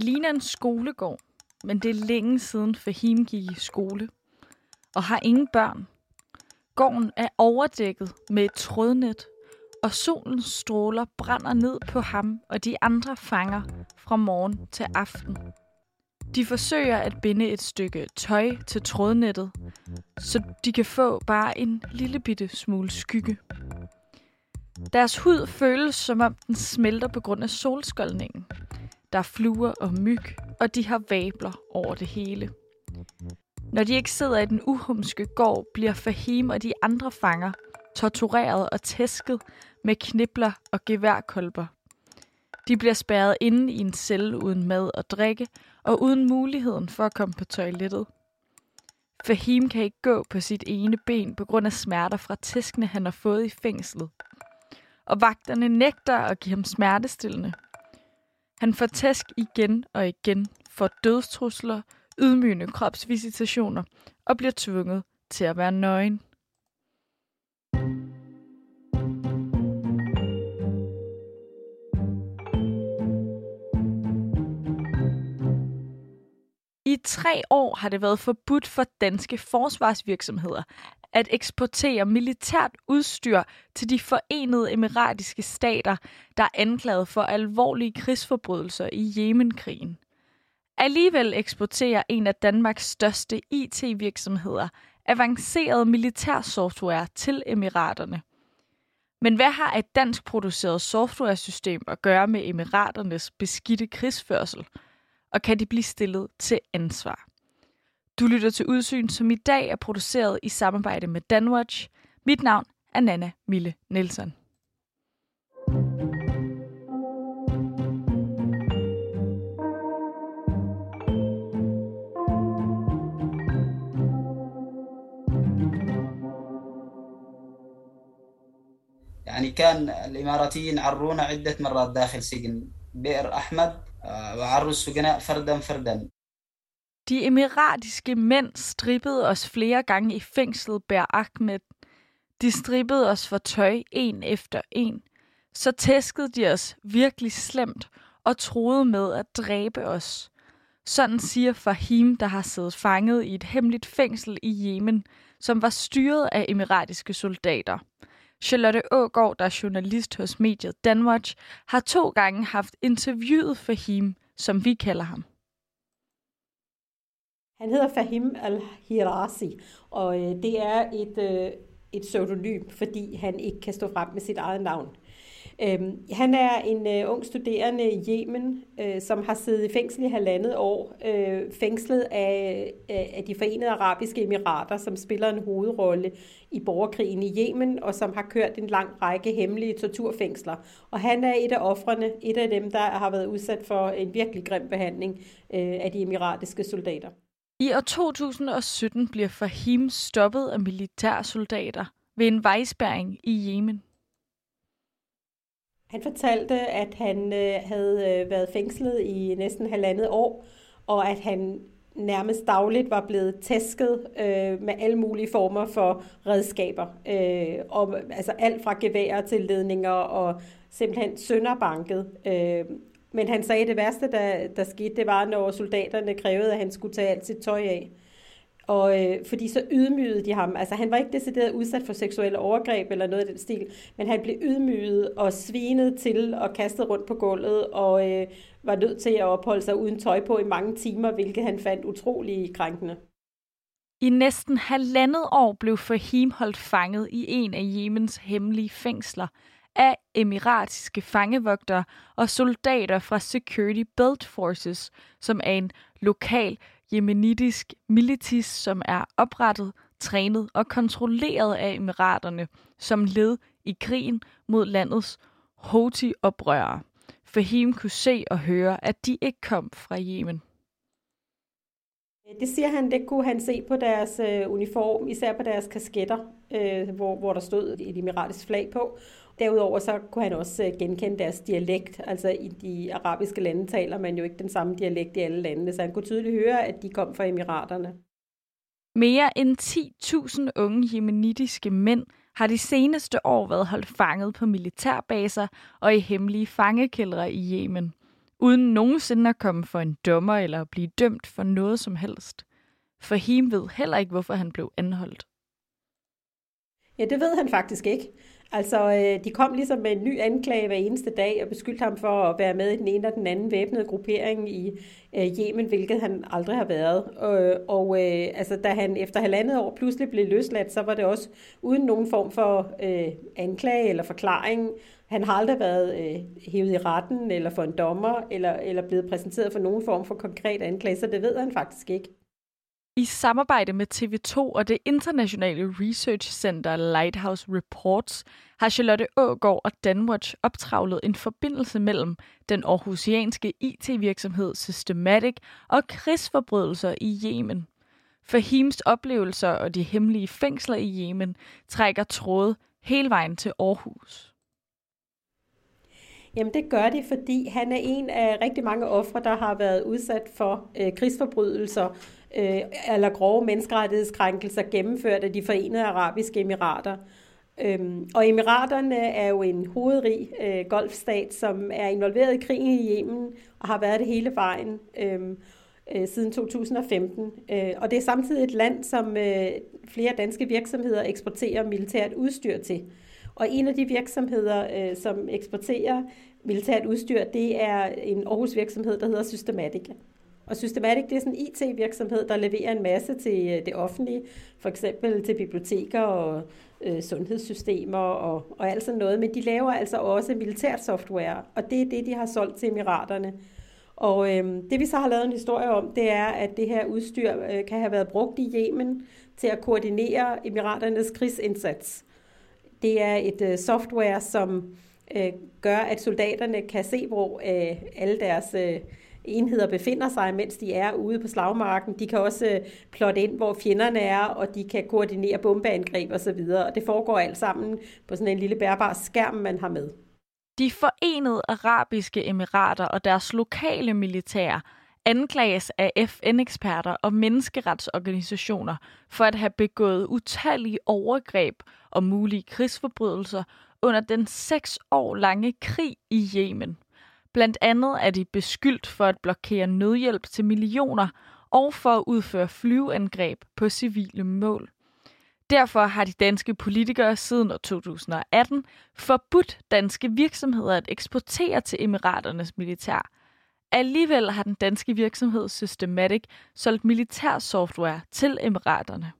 Det ligner en skolegård, men det er længe siden Fahim gik i skole. Og har ingen børn. Gården er overdækket med et trådnet, og solens stråler brænder ned på ham og de andre fanger fra morgen til aften. De forsøger at binde et stykke tøj til trådnettet, så de kan få bare en lille bitte smule skygge. Deres hud føles, som om den smelter på grund af solskoldningen. Der er fluer og myg, og de har vabler over det hele. Når de ikke sidder i den uhumske gård, bliver Fahim og de andre fanger tortureret og tæsket med knibler og geværkolber. De bliver spærret inde i en celle uden mad og drikke, og uden muligheden for at komme på toilettet. Fahim kan ikke gå på sit ene ben på grund af smerter fra tæskene, han har fået i fængslet. Og vagterne nægter at give ham smertestillende. Han får tæsk igen og igen, for dødstrusler, ydmygende kropsvisitationer og bliver tvunget til at være nøgen. I tre år har det været forbudt for danske forsvarsvirksomheder at eksportere militært udstyr til de forenede emiratiske stater, der er anklaget for alvorlige krigsforbrydelser i Yemenkrigen. Alligevel eksporterer en af Danmarks største IT-virksomheder avanceret militær software til emiraterne. Men hvad har et dansk produceret softwaresystem at gøre med emiraternes beskidte krigsførsel – og kan de blive stillet til ansvar. Du lytter til Udsyn, som i dag er produceret i samarbejde med Danwatch. Mit navn er Nana Mille Nielsen. يعني كان الإماراتيين عرونا عدة مرات داخل سجن بئر أحمد وعروا السجناء فردا فردا de emiratiske mænd strippede os flere gange i fængslet Bær Ahmed. De strippede os for tøj en efter en. Så tæskede de os virkelig slemt og troede med at dræbe os. Sådan siger Fahim, der har siddet fanget i et hemmeligt fængsel i Yemen, som var styret af emiratiske soldater. Charlotte Ågaard, der er journalist hos mediet Danwatch, har to gange haft interviewet Fahim, som vi kalder ham. Han hedder Fahim al-Hirasi, og øh, det er et, øh, et pseudonym, fordi han ikke kan stå frem med sit eget navn. Øhm, han er en øh, ung studerende i Yemen, øh, som har siddet i fængsel i halvandet år, øh, fængslet af, øh, af de forenede arabiske emirater, som spiller en hovedrolle i borgerkrigen i Yemen, og som har kørt en lang række hemmelige torturfængsler. Og han er et af offrene, et af dem, der har været udsat for en virkelig grim behandling øh, af de emiratiske soldater. I år 2017 bliver Fahim stoppet af militærsoldater ved en vejspæring i Yemen. Han fortalte, at han øh, havde øh, været fængslet i næsten halvandet år, og at han nærmest dagligt var blevet tæsket øh, med alle mulige former for redskaber. Øh, og, altså alt fra geværer til ledninger og simpelthen sønderbanket. Øh, men han sagde, at det værste, der, der skete, det var, når soldaterne krævede, at han skulle tage alt sit tøj af. Og øh, fordi så ydmygede de ham. Altså han var ikke decideret udsat for seksuelle overgreb eller noget af den stil, men han blev ydmyget og svinet til og kastet rundt på gulvet og øh, var nødt til at opholde sig uden tøj på i mange timer, hvilket han fandt utrolig krænkende. I næsten halvandet år blev Fahim holdt fanget i en af Jemens hemmelige fængsler af emiratiske fangevogtere og soldater fra Security Belt Forces, som er en lokal jemenitisk militis, som er oprettet, trænet og kontrolleret af emiraterne som led i krigen mod landets Houthi-oprørere. Fahim kunne se og høre, at de ikke kom fra Yemen. Det siger han, det kunne han se på deres øh, uniform, især på deres kasketter, øh, hvor, hvor der stod et emiratisk flag på. Derudover så kunne han også øh, genkende deres dialekt. Altså i de arabiske lande taler man jo ikke den samme dialekt i alle landene, så han kunne tydeligt høre, at de kom fra emiraterne. Mere end 10.000 unge jemenitiske mænd har de seneste år været holdt fanget på militærbaser og i hemmelige fangekældre i Yemen uden nogensinde at komme for en dommer eller blive dømt for noget som helst. For Him ved heller ikke, hvorfor han blev anholdt. Ja, det ved han faktisk ikke. Altså, øh, de kom ligesom med en ny anklage hver eneste dag og beskyldte ham for at være med i den ene og den anden væbnede gruppering i øh, Yemen, hvilket han aldrig har været. Øh, og øh, altså, da han efter halvandet år pludselig blev løsladt, så var det også uden nogen form for øh, anklage eller forklaring. Han har aldrig været øh, hævet i retten eller for en dommer eller, eller blevet præsenteret for nogen form for konkret anklage, så det ved han faktisk ikke. I samarbejde med TV2 og det internationale research center Lighthouse Reports har Charlotte Ågård og Danwatch optravlet en forbindelse mellem den aarhusianske IT-virksomhed Systematic og krigsforbrydelser i Yemen. Fahims oplevelser og de hemmelige fængsler i Yemen trækker tråde hele vejen til Aarhus. Jamen det gør det, fordi han er en af rigtig mange ofre, der har været udsat for øh, krigsforbrydelser øh, eller grove menneskerettighedskrænkelser gennemført af de forenede arabiske emirater. Øhm, og Emiraterne er jo en hovedrig øh, golfstat, som er involveret i krigen i Yemen og har været det hele vejen øhm, øh, siden 2015. Øh, og det er samtidig et land, som øh, flere danske virksomheder eksporterer militært udstyr til. Og en af de virksomheder, øh, som eksporterer militært udstyr, det er en Aarhus virksomhed, der hedder Systematica. Og Systematic, det er sådan en IT-virksomhed, der leverer en masse til øh, det offentlige, for eksempel til biblioteker og øh, sundhedssystemer og, og alt sådan noget. Men de laver altså også militært software, og det er det, de har solgt til emiraterne. Og øh, det vi så har lavet en historie om, det er, at det her udstyr øh, kan have været brugt i Yemen til at koordinere emiraternes krigsindsats. Det er et øh, software, som øh, gør, at soldaterne kan se, hvor øh, alle deres øh, enheder befinder sig, mens de er ude på slagmarken. De kan også øh, plotte ind, hvor fjenderne er, og de kan koordinere bombeangreb osv. Og det foregår alt sammen på sådan en lille bærbar skærm, man har med. De forenede arabiske emirater og deres lokale militær anklages af FN-eksperter og menneskeretsorganisationer for at have begået utallige overgreb og mulige krigsforbrydelser under den seks år lange krig i Yemen. Blandt andet er de beskyldt for at blokere nødhjælp til millioner og for at udføre flyveangreb på civile mål. Derfor har de danske politikere siden år 2018 forbudt danske virksomheder at eksportere til emiraternes militær. Alligevel har den danske virksomhed Systematic solgt militær software til emiraterne.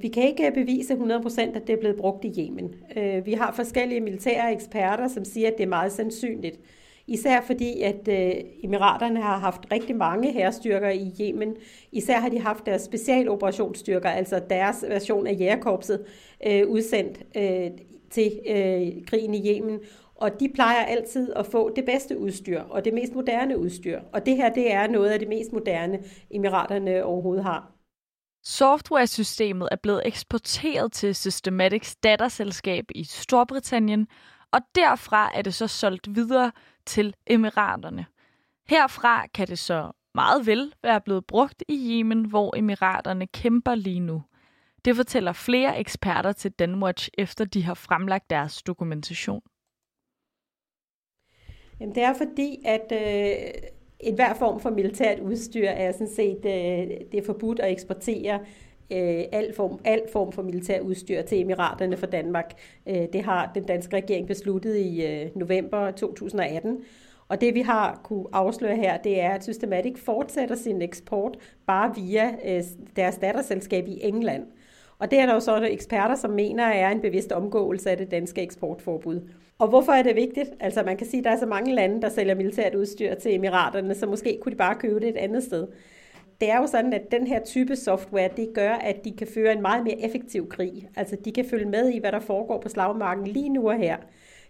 Vi kan ikke bevise 100% at det er blevet brugt i Yemen. Øh, vi har forskellige militære eksperter, som siger, at det er meget sandsynligt. Især fordi, at øh, Emiraterne har haft rigtig mange herrestyrker i Yemen. Især har de haft deres specialoperationsstyrker, altså deres version af jægerkorpset, øh, udsendt til krigen i Yemen. Og de plejer altid at få det bedste udstyr og det mest moderne udstyr. Og det her, det er noget af det mest moderne, Emiraterne overhovedet har. Softwaresystemet er blevet eksporteret til Systematics datterselskab i Storbritannien, og derfra er det så solgt videre til Emiraterne. Herfra kan det så meget vel være blevet brugt i Yemen, hvor Emiraterne kæmper lige nu. Det fortæller flere eksperter til Danwatch, efter de har fremlagt deres dokumentation. Jamen, det er fordi, at øh, et hver form for militært udstyr er sådan set øh, det er forbudt at eksportere øh, al, form, al form for militær udstyr til Emiraterne for Danmark. Øh, det har den danske regering besluttet i øh, november 2018. Og det vi har kunne afsløre her, det er, at Systematic fortsætter sin eksport bare via øh, deres datterselskab i England. Og det er der jo så eksperter, som mener er en bevidst omgåelse af det danske eksportforbud. Og hvorfor er det vigtigt? Altså man kan sige, at der er så mange lande, der sælger militært udstyr til emiraterne, så måske kunne de bare købe det et andet sted. Det er jo sådan, at den her type software, det gør, at de kan føre en meget mere effektiv krig. Altså de kan følge med i, hvad der foregår på slagmarken lige nu og her.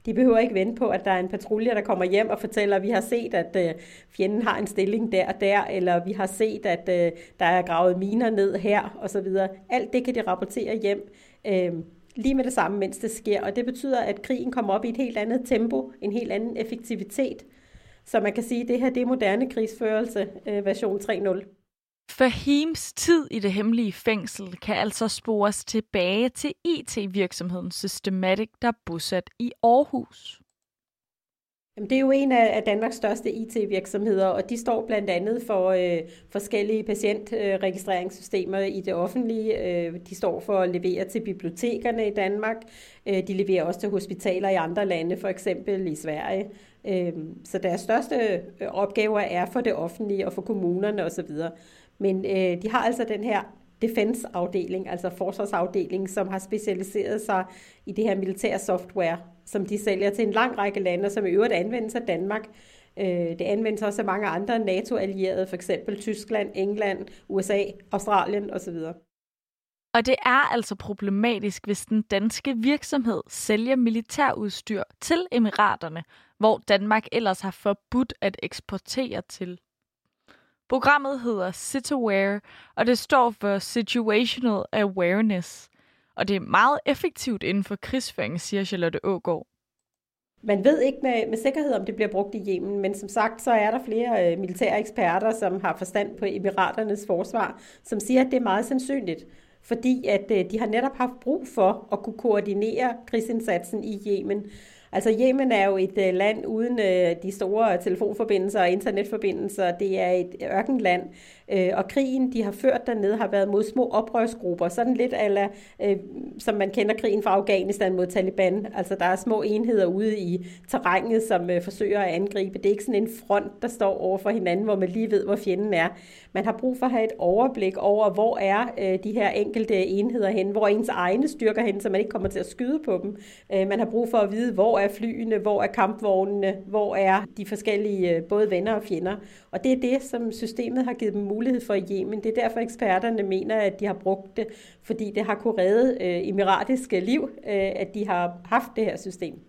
De behøver ikke vente på, at der er en patrulje, der kommer hjem og fortæller, at vi har set, at øh, fjenden har en stilling der og der, eller vi har set, at øh, der er gravet miner ned her, osv. Alt det kan de rapportere hjem øh, lige med det samme, mens det sker. Og det betyder, at krigen kommer op i et helt andet tempo, en helt anden effektivitet. Så man kan sige, at det her det er moderne krigsførelse øh, version 3.0. Fahims tid i det hemmelige fængsel kan altså spores tilbage til IT-virksomheden Systematic, der er bosat i Aarhus. Jamen, det er jo en af Danmarks største IT-virksomheder, og de står blandt andet for øh, forskellige patientregistreringssystemer i det offentlige. Øh, de står for at levere til bibliotekerne i Danmark. Øh, de leverer også til hospitaler i andre lande, for eksempel i Sverige. Øh, så deres største opgaver er for det offentlige og for kommunerne osv. Men øh, de har altså den her defense-afdeling, altså forsvarsafdeling, som har specialiseret sig i det her militære software, som de sælger til en lang række lande, som i øvrigt anvendes af Danmark. Øh, det anvendes også af mange andre NATO-allierede, f.eks. Tyskland, England, USA, Australien osv. Og det er altså problematisk, hvis den danske virksomhed sælger militærudstyr til Emiraterne, hvor Danmark ellers har forbudt at eksportere til. Programmet hedder SitAware, og det står for Situational Awareness. Og det er meget effektivt inden for krigsføring, siger Charlotte Ågaard. Man ved ikke med, med sikkerhed, om det bliver brugt i Yemen, men som sagt, så er der flere øh, militære eksperter, som har forstand på Emiraternes forsvar, som siger, at det er meget sandsynligt, fordi at øh, de har netop haft brug for at kunne koordinere krigsindsatsen i Yemen. Altså Yemen er jo et øh, land uden øh, de store telefonforbindelser og internetforbindelser. Det er et ørkenland, øh, og krigen, de har ført dernede, har været mod små oprørsgrupper. Sådan lidt ala, øh, som man kender krigen fra Afghanistan mod Taliban. Altså der er små enheder ude i terrænet, som øh, forsøger at angribe. Det er ikke sådan en front, der står over for hinanden, hvor man lige ved, hvor fjenden er. Man har brug for at have et overblik over, hvor er øh, de her enkelte enheder hen, hvor er ens egne styrker hen, så man ikke kommer til at skyde på dem. Øh, man har brug for at vide, hvor er flyene, hvor er kampvognene, hvor er de forskellige øh, både venner og fjender. Og det er det, som systemet har givet dem mulighed for i Yemen. Det er derfor eksperterne mener, at de har brugt det, fordi det har kunne redde øh, emiratiske liv, øh, at de har haft det her system.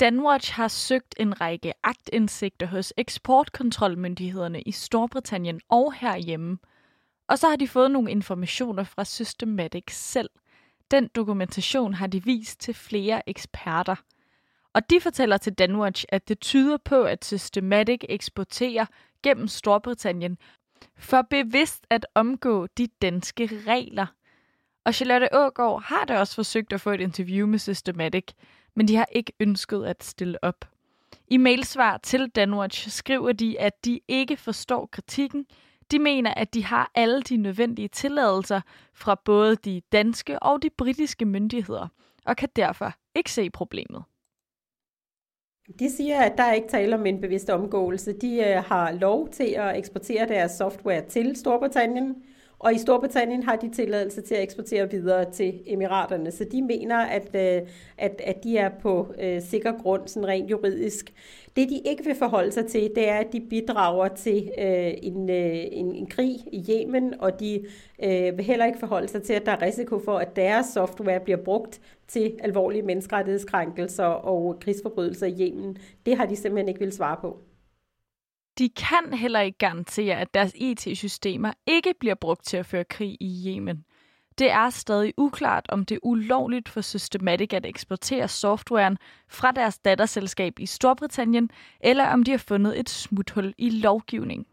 Danwatch har søgt en række agtindsigter hos eksportkontrolmyndighederne i Storbritannien og herhjemme. Og så har de fået nogle informationer fra Systematic selv. Den dokumentation har de vist til flere eksperter. Og de fortæller til Danwatch, at det tyder på, at Systematic eksporterer gennem Storbritannien for bevidst at omgå de danske regler. Og Charlotte Ågaard har da også forsøgt at få et interview med Systematic, men de har ikke ønsket at stille op. I mailsvar til Danwatch skriver de, at de ikke forstår kritikken. De mener, at de har alle de nødvendige tilladelser fra både de danske og de britiske myndigheder, og kan derfor ikke se problemet. De siger, at der er ikke tale om en bevidst omgåelse. De øh, har lov til at eksportere deres software til Storbritannien, og i Storbritannien har de tilladelse til at eksportere videre til Emiraterne. Så de mener, at, øh, at, at de er på øh, sikker grund, sådan rent juridisk. Det de ikke vil forholde sig til, det er, at de bidrager til øh, en, øh, en, en krig i Yemen, og de øh, vil heller ikke forholde sig til, at der er risiko for, at deres software bliver brugt til alvorlige menneskerettighedskrænkelser og krigsforbrydelser i Yemen. Det har de simpelthen ikke vil svare på. De kan heller ikke garantere, at deres IT-systemer ikke bliver brugt til at føre krig i Yemen. Det er stadig uklart, om det er ulovligt for Systematic at eksportere softwaren fra deres datterselskab i Storbritannien, eller om de har fundet et smuthul i lovgivningen.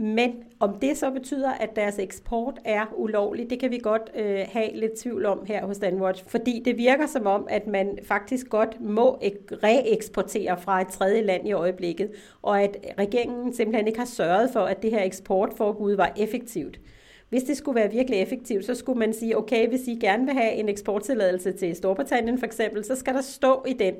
Men om det så betyder, at deres eksport er ulovlig, det kan vi godt øh, have lidt tvivl om her hos Danwatch, fordi det virker som om, at man faktisk godt må reeksportere fra et tredje land i øjeblikket, og at regeringen simpelthen ikke har sørget for, at det her eksportforbud var effektivt. Hvis det skulle være virkelig effektivt, så skulle man sige, okay, hvis I gerne vil have en eksporttilladelse til Storbritannien for eksempel, så skal der stå i den,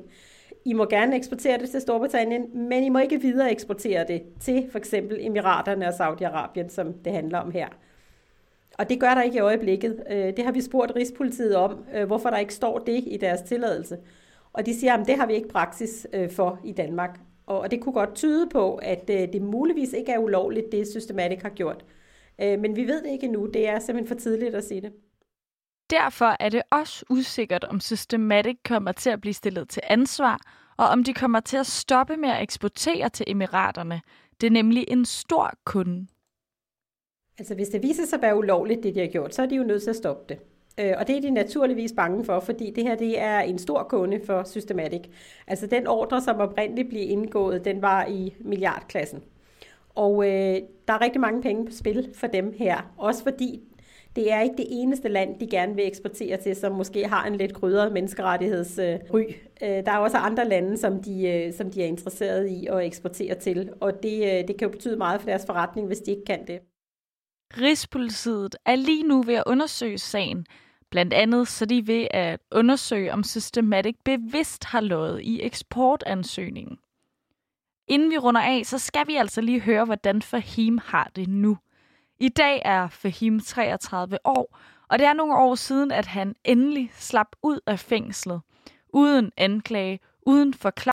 i må gerne eksportere det til Storbritannien, men I må ikke videre eksportere det til for eksempel Emiraterne og Saudi-Arabien, som det handler om her. Og det gør der ikke i øjeblikket. Øh, det har vi spurgt Rigspolitiet om, øh, hvorfor der ikke står det i deres tilladelse. Og de siger, at det har vi ikke praksis øh, for i Danmark. Og det kunne godt tyde på, at det muligvis ikke er ulovligt, det Systematic har gjort. Men vi ved det ikke endnu. Det er simpelthen for tidligt at sige det. Derfor er det også usikkert, om Systematic kommer til at blive stillet til ansvar, og om de kommer til at stoppe med at eksportere til Emiraterne. Det er nemlig en stor kunde. Altså hvis det viser sig at være ulovligt, det de har gjort, så er de jo nødt til at stoppe det. Øh, og det er de naturligvis bange for, fordi det her det er en stor kunde for Systematic. Altså den ordre, som oprindeligt blev indgået, den var i milliardklassen. Og øh, der er rigtig mange penge på spil for dem her. Også fordi det er ikke det eneste land, de gerne vil eksportere til, som måske har en lidt krydret menneskerettighedsry. Øh, øh, der er også andre lande, som de, øh, som de er interesseret i at eksportere til, og det, det kan jo betyde meget for deres forretning, hvis de ikke kan det. Rigspolitiet er lige nu ved at undersøge sagen, blandt andet så de ved at undersøge, om Systematic bevidst har løjet i eksportansøgningen. Inden vi runder af, så skal vi altså lige høre, hvordan Fahim har det nu. I dag er Fahim 33 år, og det er nogle år siden, at han endelig slap ud af fængslet. Uden anklage, uden forklaring